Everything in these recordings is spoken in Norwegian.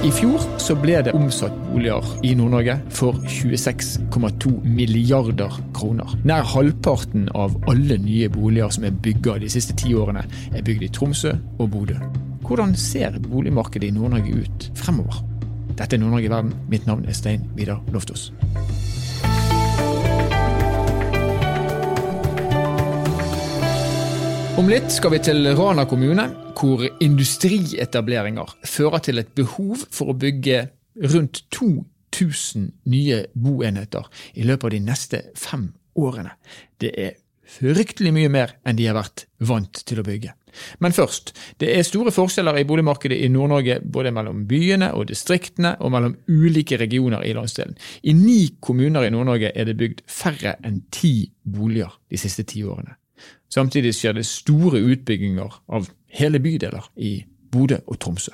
I fjor så ble det omsatt boliger i Nord-Norge for 26,2 milliarder kroner. Nær halvparten av alle nye boliger som er bygga de siste ti årene, er bygd i Tromsø og Bodø. Hvordan ser boligmarkedet i Nord-Norge ut fremover? Dette er Nord-Norge i verden. Mitt navn er Stein Vidar Loftos. Om litt skal vi til Rana kommune, hvor industrietableringer fører til et behov for å bygge rundt 2000 nye boenheter i løpet av de neste fem årene. Det er fryktelig mye mer enn de har vært vant til å bygge. Men først, det er store forskjeller i boligmarkedet i Nord-Norge både mellom byene og distriktene og mellom ulike regioner i landsdelen. I ni kommuner i Nord-Norge er det bygd færre enn ti boliger de siste ti årene. Samtidig skjer det store utbygginger av hele bydeler i Bodø og Tromsø.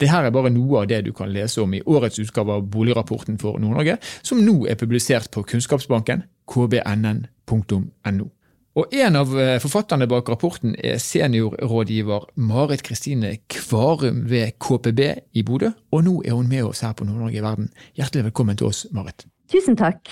Dette er bare noe av det du kan lese om i årets utgave av Boligrapporten for Nord-Norge, som nå er publisert på Kunnskapsbanken, kbnn.no. Og En av eh, forfatterne bak rapporten er seniorrådgiver Marit Kristine Kvarum ved KPB i Bodø, og nå er hun med oss her på Nord-Norge i verden. Hjertelig velkommen til oss, Marit. Tusen takk.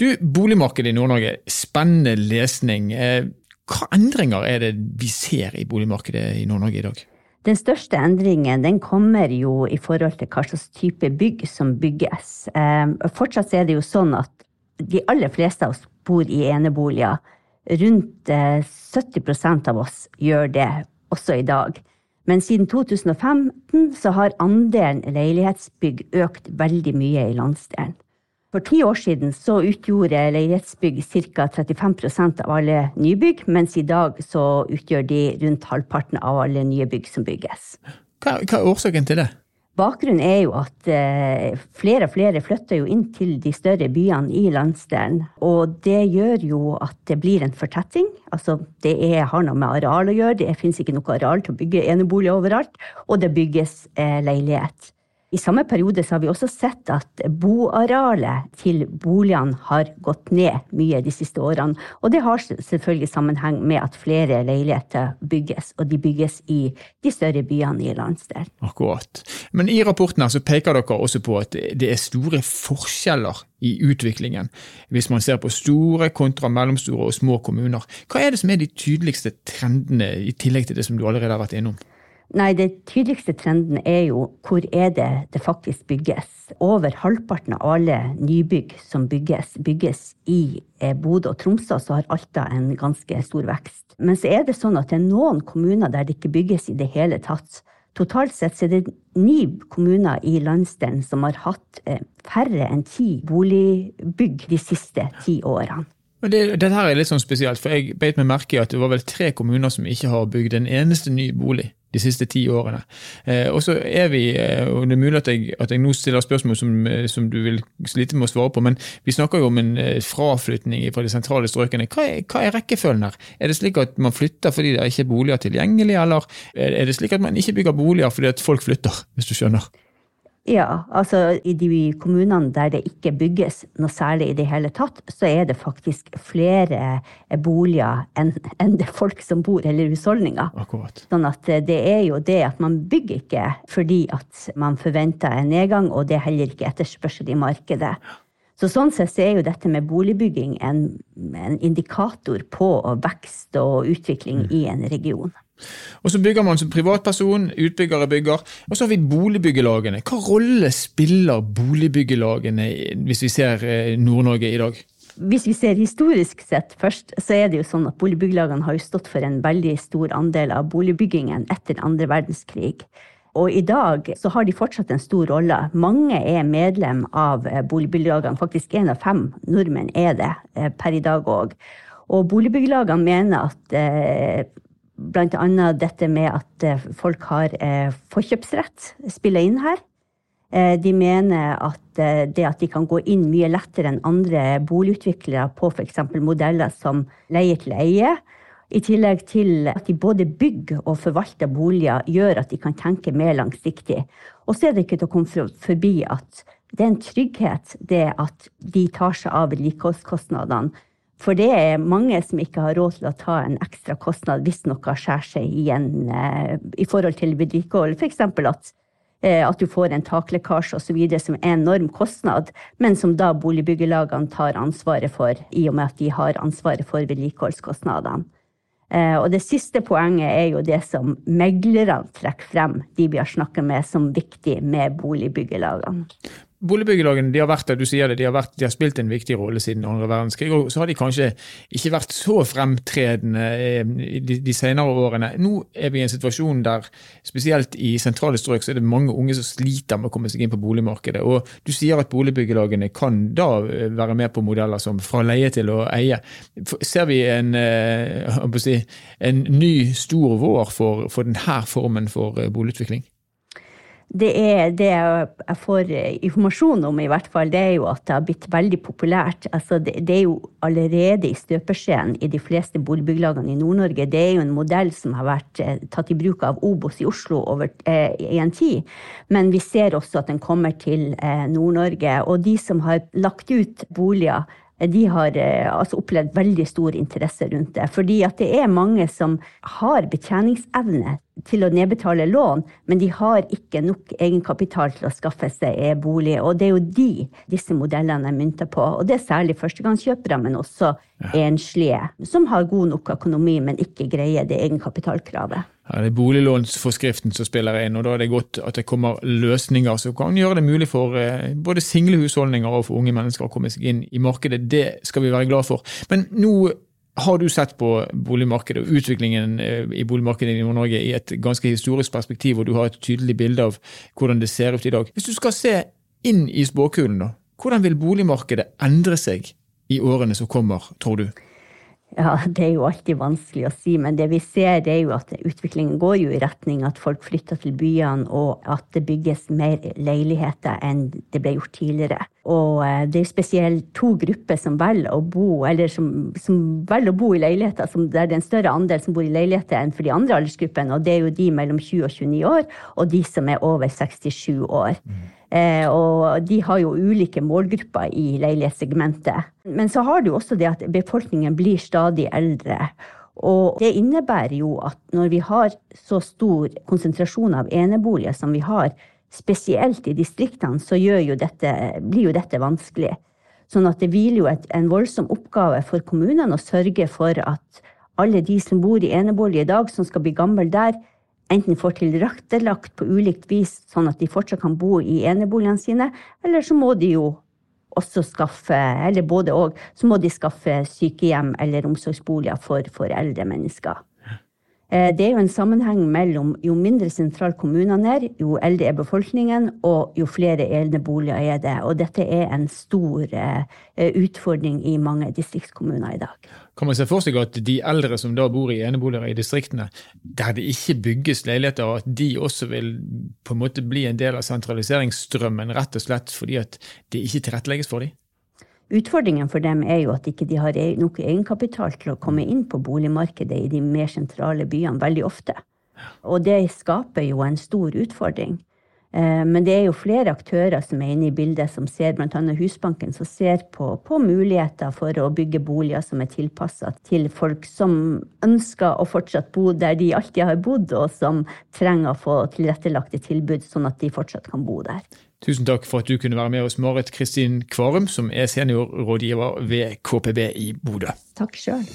Du, Boligmarkedet i Nord-Norge, spennende lesning. Eh, hva endringer er det vi ser i boligmarkedet i Nord-Norge i dag? Den største endringen den kommer jo i forhold til hva slags type bygg som bygges. Eh, fortsatt er det jo sånn at de aller fleste av oss bor i eneboliger. Rundt 70 eh, av oss gjør det også i dag. Men siden 2015 så har andelen leilighetsbygg økt veldig mye i landsdelen. For ti år siden så utgjorde leilighetsbygg ca. 35% av alle nybygg, mens i dag så utgjør de rundt halvparten av alle nye bygg som bygges. Hva, hva er årsaken til det? Bakgrunnen er jo at eh, flere og flere flytter jo inn til de større byene i landsdelen. Og det gjør jo at det blir en fortetting. Altså det er, har noe med areal å gjøre. Det finnes ikke noe areal til å bygge eneboliger overalt. Og det bygges eh, leilighet. I samme periode har vi også sett at boarealet til boligene har gått ned mye de siste årene. Og det har selvfølgelig sammenheng med at flere leiligheter bygges, og de bygges i de større byene i landsdelen. Akkurat. Men i rapporten her så peker dere også på at det er store forskjeller i utviklingen, hvis man ser på store kontra mellomstore og små kommuner. Hva er det som er de tydeligste trendene, i tillegg til det som du allerede har vært innom? Nei, det tydeligste trenden er jo hvor er det det faktisk bygges. Over halvparten av alle nybygg som bygges, bygges i eh, Bodø og Tromsø, så har Alta en ganske stor vekst. Men så er det sånn at det er noen kommuner der det ikke bygges i det hele tatt. Totalt sett er det ni kommuner i landsdelen som har hatt eh, færre enn ti boligbygg de siste ti årene. Men det, Dette her er litt sånn spesielt, for jeg beit meg merke i at det var vel tre kommuner som ikke har bygd en eneste ny bolig de siste ti årene. Eh, og så er vi, eh, og Det er mulig at jeg, at jeg nå stiller spørsmål som, eh, som, du vil slite med å svare på, men vi snakker jo om en eh, fraflytning fra de sentrale strøkene. Hva er, hva er, rekkefølgen her? Er det slik at man flytter fordi det ikke er boliger tilgjengelig, eller er det slik at man ikke bygger boliger fordi at folk flytter, hvis du skjønner? Ja, altså i de kommunene der det ikke bygges noe særlig i det hele tatt, så er det faktisk flere eh, boliger enn en det folk som bor, eller husholdninger. Akkurat. Sånn at eh, det er jo det at man bygger ikke fordi at man forventer en nedgang, og det er heller ikke etterspørsel i markedet. Så sånn sett så er jo dette med boligbygging en, en indikator på vekst og utvikling mm. i en region. Og Så bygger man som privatperson, utbyggere bygger. Og så har vi boligbyggelagene. Hva rolle spiller boligbyggelagene hvis vi ser eh, Nord-Norge i dag? Hvis vi ser historisk sett først, så er det jo sånn at boligbyggelagene har jo stått for en veldig stor andel av boligbyggingen etter andre verdenskrig. Og i dag så har de fortsatt en stor rolle. Mange er medlem av eh, boligbyggelagene. Faktisk én av fem nordmenn er det eh, per i dag òg. Og boligbyggelagene mener at Bl.a. dette med at eh, folk har eh, forkjøpsrett spiller inn her. Eh, de mener at det at de kan gå inn mye lettere enn andre boligutviklere på f.eks. modeller som leie til eie, i tillegg til at de både bygger og forvalter boliger, gjør at de kan tenke mer langsiktig. Og så er det ikke til å komme forbi at det er en trygghet det at de tar seg av vedlikeholdskostnadene for det er mange som ikke har råd til å ta en ekstra kostnad hvis noe skjærer seg igjen eh, i forhold til vedlikehold. F.eks. at Eh, at du får en taklekkasje osv. som er en enorm kostnad, men som da boligbyggelagene tar ansvaret for, i og med at de har ansvaret for vedlikeholdskostnadene. Eh, og det siste poenget er jo det som meglerne trekker frem, de vi har snakket med, som viktig med boligbyggelagene. Boligbyggelagene de har vært der, du sier det, de har, vært, de har, spilt en viktig rolle siden andre verdenskrig. og Så har de kanskje ikke vært så fremtredende eh, de, de senere årene. Nå er vi i en situasjon der spesielt i sentrale strøk så er det mange unge som sliter med å komme seg inn på boligmarkedet. og Du sier at boligbyggelagene kan da eh, være med på modeller som fra leie til å eie. Ser vi en, eh, si, en ny stor vår for, for denne formen for boligutvikling? Det er det jeg får informasjon om, i hvert fall, det er jo at det har blitt veldig populært. Altså det, det, er jo allerede i støpeskjeen i de fleste boligbyggelagene i Nord-Norge. Det er jo en modell som har vært eh, tatt i bruk av Obos i Oslo over eh, i en tid. Men vi ser også at den kommer til eh, Nord-Norge. Og de som har lagt ut boliger de har eh, altså opplevd veldig stor interesse rundt det. Fordi at det er mange som har betjeningsevne til å nedbetale lån, men de har ikke nok egenkapital til å skaffe seg e bolig. Og det er jo de disse modellene er mynta på. Og det er særlig førstegangskjøpere, men også enslige, som har god nok økonomi, men ikke greier det egenkapitalkravet. Det er boliglånsforskriften som spiller inn, og da er det godt at det kommer løsninger som kan gjøre det mulig for eh, både single husholdninger og for unge mennesker å komme seg inn i markedet. Det skal vi være glad for. Men nå har du sett på boligmarkedet og utviklingen eh, i boligmarkedet i Nord-Norge i et ganske historisk perspektiv, og du har et tydelig bilde av hvordan det ser ut i dag. Hvis du skal se inn i spåkulen, da, hvordan vil boligmarkedet endre seg i årene som kommer, tror du? Ja, Det er jo alltid vanskelig å si, men det vi ser er jo at utviklingen går jo i retning at folk flytter til byene, og at det bygges mer leiligheter enn det ble gjort tidligere. Og eh, det er spesielt to grupper som velger å bo, som, som velger å bo i leiligheter, som, der det er en større andel som bor i leiligheter enn for de andre aldersgruppene, og det er jo de mellom 20 og 29 år, og de som er over 67 år. Mm. Eh, og de har jo ulike målgrupper i leilighetssegmentet. Men så har du også det at befolkningen blir stadig eldre. Og det innebærer jo at når vi har så stor konsentrasjon av eneboliger som vi har, spesielt i distriktene, så jo dette, blir jo dette vanskelig. Sånn at det hviler jo et, en voldsom oppgave for kommunene å sørge for at alle de som bor i enebolig i dag, som skal bli gamle der, enten får tilrettelagt på ulikt vis, sånn at de fortsatt kan bo i eneboligene sine, eller så må de jo også skaffe, eller både og, så må de skaffe sykehjem eller omsorgsboliger for, for eldre mennesker. Eh, det er jo en sammenheng mellom jo mindre sentral kommunene er, jo eldre er befolkningen, og jo flere eneboliger er det. Og dette er en stor eh, utfordring i mange distriktskommuner i dag. Kan man se for seg at de eldre som da bor i eneboliger i distriktene, der det ikke bygges leiligheter, at de også vil på en måte bli en del av sentraliseringsstrømmen, rett og slett fordi at det ikke tilrettelegges for dem? Utfordringen for dem er jo at ikke de ikke har e- nok egenkapital til å komme inn på boligmarkedet i de mer sentrale byene veldig ofte. Og det skaper jo en stor utfordring. Eh, men det er jo flere aktører som er inne i bildet, som ser bl.a. Husbanken, som ser på, på, muligheter for å bygge boliger som er tilpassa til folk som ønsker å fortsatt bo der de alltid har bodd, og som trenger å få tilrettelagte tilbud, sånn at de fortsatt kan bo der. Tusen takk for at du kunne være med oss, Marit Kristin Kvarum, som er seniorrådgiver ved KPB i Bodø. Takk sjøl.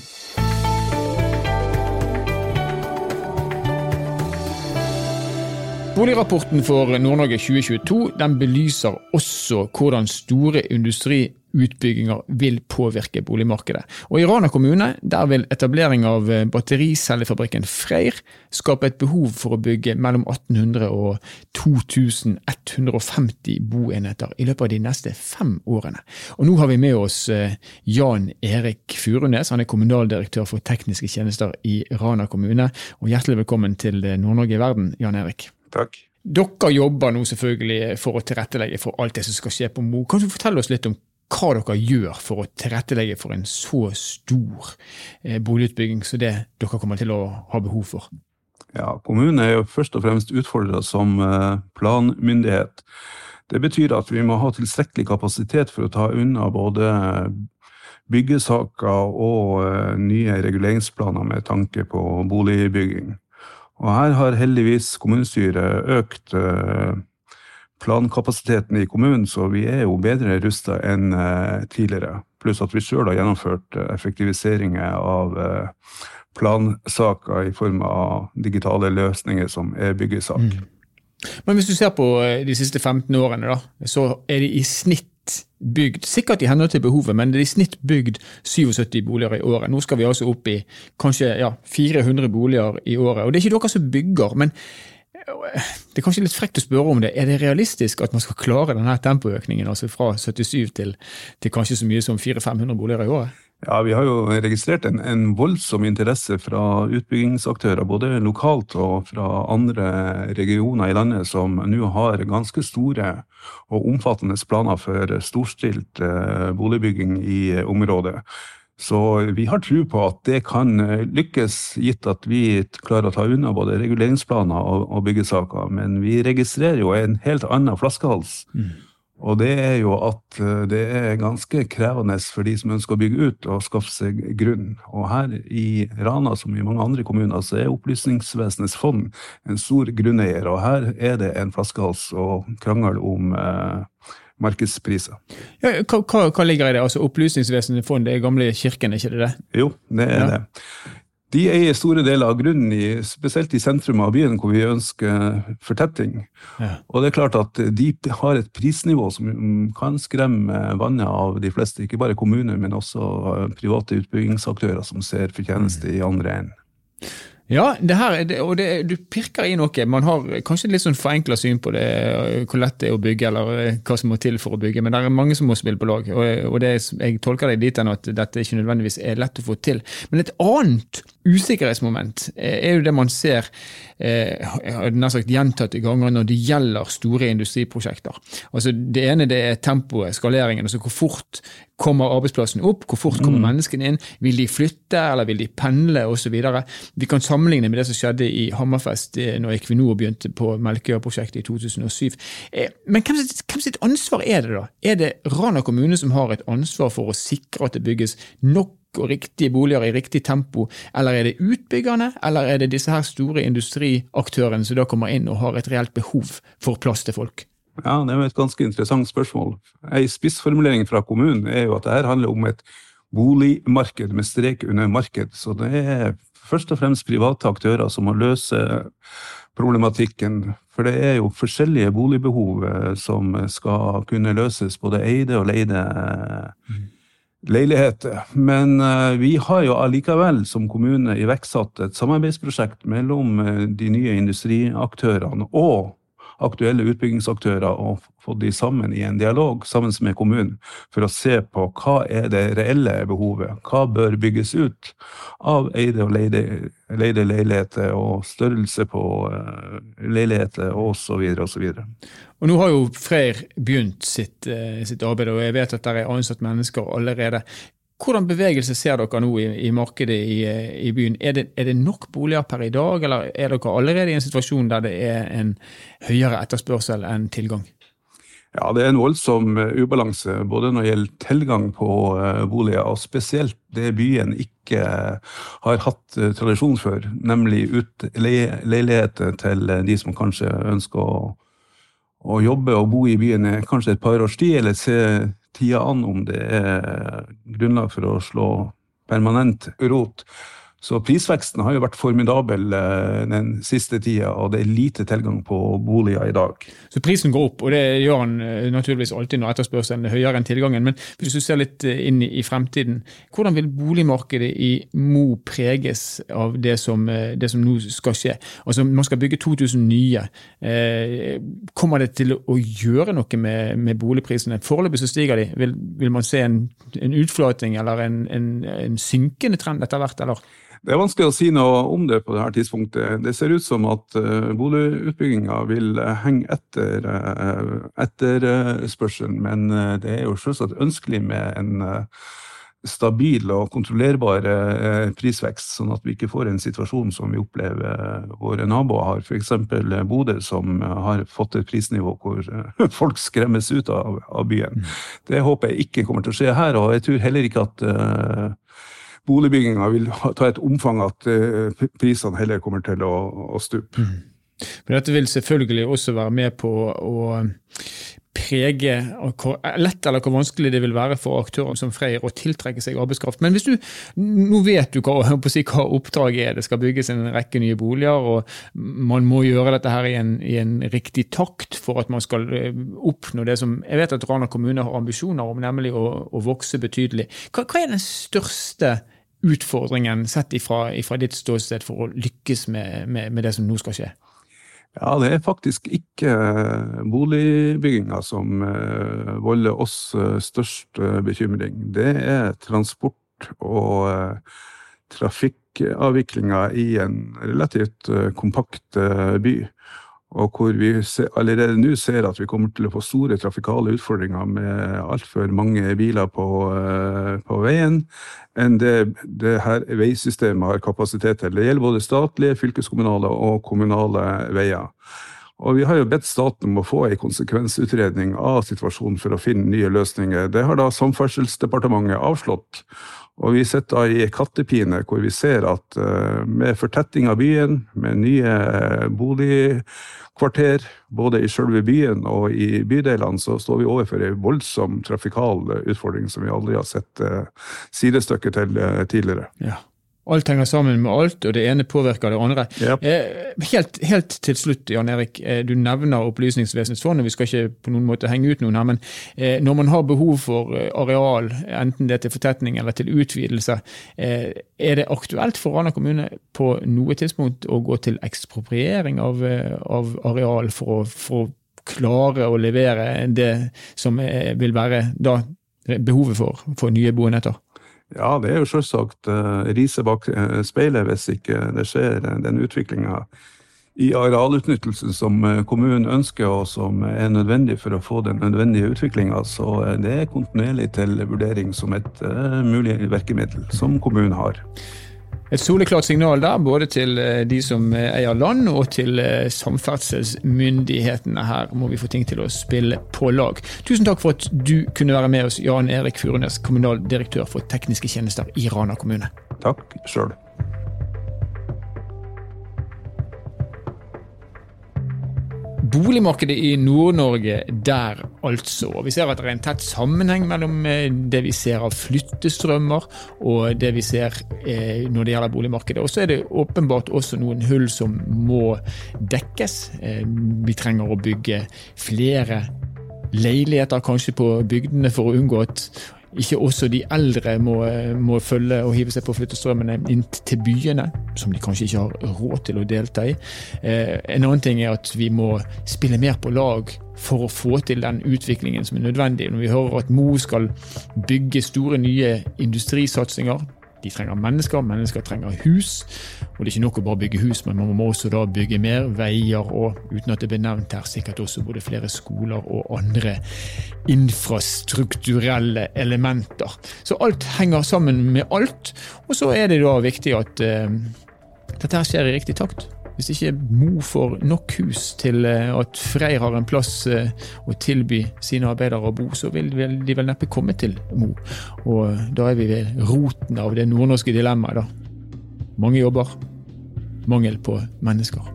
Boligrapporten for Nord-Norge 2022 den belyser også hvordan store industriutbygginger vil påvirke boligmarkedet. Og I Rana kommune vil etablering av eh, battericellefabrikken Freyr skape et behov for å bygge mellom 1800 og 2150 boenheter i løpet av de neste fem årene. Og Nå har vi med oss eh, Jan Erik Furunes, han er kommunaldirektør for tekniske tjenester i Rana kommune. Og Hjertelig velkommen til Nord-Norge i verden, Jan Erik. Takk. Dere jobber nå selvfølgelig for å tilrettelegge for alt det som skal skje på Mo. Kan du fortelle oss litt om hva dere gjør for å tilrettelegge for en så stor eh, boligutbygging som det dere kommer til å ha behov for? Ja, Kommunen er jo først og fremst utfordra som eh, planmyndighet. Det betyr at vi må ha tilstrekkelig kapasitet for å ta unna både byggesaker og eh, nye reguleringsplaner med tanke på boligbygging. Og her har heldigvis kommunestyret økt plankapasiteten i kommunen, så vi er jo bedre rusta enn tidligere. Pluss at vi sjøl har gjennomført effektiviseringer av plansaker i form av digitale løsninger som er byggesak. Mm. Men hvis du ser på de siste 15 årene, da, så er det i snitt bygd, sikkert i henhold til behovet, men det er i snitt bygd 77 boliger i året. Nå skal vi altså opp i kanskje ja, 400 boliger i året. Og det er ikke dere som bygger, men det er kanskje litt frekt å spørre om det. Er det realistisk at man skal klare denne tempoøkningen, altså fra 77 til, til kanskje så mye som 400-500 boliger i året? Ja, Vi har jo registrert en, en, voldsom interesse fra utbyggingsaktører, både lokalt og fra andre regioner i landet, som nå har ganske store og omfattende planer for storstilt eh, boligbygging i området. Så vi har tro på at det kan lykkes, gitt at vi klarer å ta unna både reguleringsplaner og, og byggesaker. Men vi registrerer jo en helt annen flaskehals. Mm. Og det er jo at eh, det er ganske krevende for de som ønsker å bygge ut, og skaffe seg grunn. Og her i Rana, som i mange andre kommuner, så er Opplysningsvesenets fond en stor grunneier. Og her er det en flaskehals og krangel om eh, markedspriser. Ja, hva, hva, ligger i det? Altså Opplysningsvesenets fond, det er gamle kirken, ikke det det? Jo, det er ja. det. De eier store deler av grunnen, i, spesielt i sentrum av byen, hvor vi ønsker fortetting. Ja. Og det er klart at de har et prisnivå som kan skremme vannet av de fleste, ikke bare kommuner, men også private utbyggingsaktører som ser fortjeneste mm. i andre enden. Ja, det her, og det, du pirker i noe. Man har kanskje litt sånn forenkla syn på det, hvor lett det er å bygge, eller hva som må til for å bygge, men det er mange som må spille på lag. Og, og det, jeg tolker det dit enn at dette ikke nødvendigvis er lett å få til. Men et annet usikkerhetsmoment er jo det man ser eh, sagt gjentatte ganger når det gjelder store industriprosjekter. Altså Det ene det er tempoet, skaleringen. altså Hvor fort kommer arbeidsplassen opp? Hvor fort kommer mm. menneskene inn? Vil de flytte, eller vil de pendle, osv.? Vi kan sammenligne med det som skjedde i Hammerfest eh, når Equinor begynte på Melkøya-prosjektet i 2007. Eh, men hvem sitt, hvem sitt ansvar er det, da? Er det Rana kommune som har et ansvar for å sikre at det bygges nok og riktige boliger i riktig tempo, eller er det utbyggerne, eller er det disse her store industriaktørene som da kommer inn og har et reelt behov for plass til folk? Ja, Det er et ganske interessant spørsmål. En spissformulering fra kommunen er jo at dette handler om et boligmarked med strek under marked. Så det er først og fremst private aktører som må løse problematikken. For det er jo forskjellige boligbehov eh, som skal kunne løses, både eide og leide. Mm leiligheter. Men uh, vi har jo allikevel som kommune iverksatt et samarbeidsprosjekt mellom uh, de nye industriaktørene og aktuelle utbyggingsaktører og få de sammen i en dialog sammen med kommunen for å se på hva er det reelle behovet. Hva bør bygges ut av eide og leide, leide leiligheter og størrelse på uh, leiligheter osv. osv. Og Nå har jo Freyr begynt sitt, eh, sitt, arbeid, og jeg vet at det er ansatt mennesker allerede. Hvordan bevegelse ser dere nå i, i markedet i, i byen? Er det, er det, nok boliger per i dag, eller er dere allerede i en situasjon der det er en høyere etterspørsel enn tilgang? Ja, Det er en voldsom eh, ubalanse både når det gjelder tilgang på uh, boliger, og spesielt det byen ikke har hatt tradisjon for, nemlig leiligheter til de som kanskje ønsker å å jobbe og bo i byen kanskje et par års tid, eller se tida an om det er grunnlag for å slå permanent rot. Så prisveksten har jo vært formidabel eh, den siste tida, og det er lite tilgang på boliger i dag. Så prisen går opp, og det gjør den eh, naturligvis alltid når etterspørselen er høyere enn tilgangen. Men hvis du ser litt eh, inn i fremtiden, hvordan vil boligmarkedet i Mo preges av det som, det som nå skal skje? Altså Man skal bygge 2000 nye. Kommer det til å gjøre noe med, med boligprisene? Foreløpig så stiger de. Vil, vil man se en, en utflating eller en, en, en synkende trend etter hvert, eller? Det er vanskelig å si noe om det på dette tidspunktet. Det ser ut som at uh, boligutbygginga vil uh, henge etter uh, etterspørselen, men det er jo selvsagt ønskelig med en stabil og kontrollerbar prisvekst, sånn at vi ikke får en situasjon som vi opplever våre naboer har, f.eks. Bodø, som har fått et prisnivå hvor folk skremmes ut av, av byen. Mm. Det håper jeg ikke kommer til å skje her, og jeg tror heller ikke at boligbygginga vil ta et omfang at eh, prisene heller kommer til å, å stupe. Mm. Men dette vil selvfølgelig også være med på å prege hvor lett eller hvor vanskelig det vil være for aktører som Freyr å tiltrekke seg arbeidskraft. Men hvis du, nå vet du hva, si, hva oppdraget er. Det skal bygges en rekke nye boliger, og man må gjøre dette her i en, i en riktig takt for at man skal eh, oppnå det som jeg vet at Rana kommune har ambisjoner om, nemlig å, å vokse betydelig. Hva, hva, er den største utfordringen sett ifra, ifra ditt ståsted for å lykkes med, med, med det som nå skal skje? Ja, det er faktisk ikke eh, boligbygginga som eh, volder oss eh, størst bekymring. Det er transport og trafikkavviklinga i en relativt kompakt by og hvor vi allerede nå ser at vi kommer til å få store trafikale utfordringer med altfor mange biler på, eh, på veien enn det, det her veisystemet har kapasitet til. Det gjelder både statlige, fylkeskommunale og kommunale veier. Og Vi har jo bedt staten om å få en konsekvensutredning av situasjonen for å finne nye løsninger. Det har da Samferdselsdepartementet avslått. Og vi sitter da i kattepine hvor vi ser at uh, med fortetting av byen, med nye uh, boligkvarter, både i selve byen og i bydelene, så står vi overfor en voldsom trafikal utfordring som vi aldri har sett sidestykke til tidligere. Ja. Alt henger sammen med alt, og det ene påvirker det andre. Yep. Eh, helt, helt, til slutt, Jan Erik. Eh, du nevner Opplysningsvesenets fond, og vi skal ikke på noen måte henge ut noen her, men eh, når man har behov for areal, enten det er til fortetning eller til utvidelse, er det aktuelt for Rana kommune på noe tidspunkt å gå til ekspropriering av, av areal for å, for å, klare å levere det som vil være da behovet for, for nye boenheter? Ja, det er jo selvsagt uh, riset bak uh, speilet hvis ikke det skjer uh, den utviklinga i arealutnyttelsen som kommunen ønsker, og som er nødvendig for å få den nødvendige utviklinga. Så det er kontinuerlig til vurdering som et mulig virkemiddel som kommunen har. Et soleklart signal der, både til eh, de som eh, eier land og til eh, samferdselsmyndighetene. Her må vi få ting til å spille på lag. Tusen takk for at du kunne være med oss, Jan Erik Furunes, kommunaldirektør for tekniske tjenester i Rana kommune. Takk sjøl. Boligmarkedet i Nord-Norge der, altså. Vi ser at det er en tett sammenheng mellom eh, det vi ser av flyttestrømmer og det vi ser eh, når det gjelder boligmarkedet. Og så er det åpenbart også noen hull som må dekkes. Eh, vi trenger å bygge flere leiligheter kanskje på bygdene for å unngå at ikke også de eldre må, må, følge og hive seg på flyttestrømmene inn til byene, som de kanskje ikke har råd til å delta i. Eh, en annen ting er at vi må spille mer på lag for å få til den utviklingen som er nødvendig. Når vi hører at Mo skal bygge store nye industrisatsinger, de trenger mennesker, mennesker trenger hus. Og det er ikke nok å bare bygge hus, men man må også da bygge mer veier og, uten at det blir nevnt her, sikkert også både flere skoler og andre infrastrukturelle elementer. Så alt henger sammen med alt. Og så er det da viktig at uh, dette skjer i riktig takt. Hvis ikke Mo får nok hus til eh, at Freyr har en plass eh, å tilby sine arbeidere å bo, så vil de vel neppe komme til Mo. Og da er vi ved roten av det nordnorske dilemmaet, da. Mange jobber, mangel på mennesker.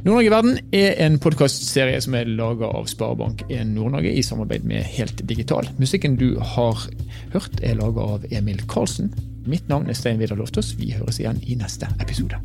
Nord-Norge verden er en podkastserie som er laga av Sparebank1 Nord-Norge i samarbeid med Helt Digital. Musikken du har hørt er laga av Emil Karlsen. Mitt navn er Stein Vidar Loftaas. Vi høres igjen i neste episode.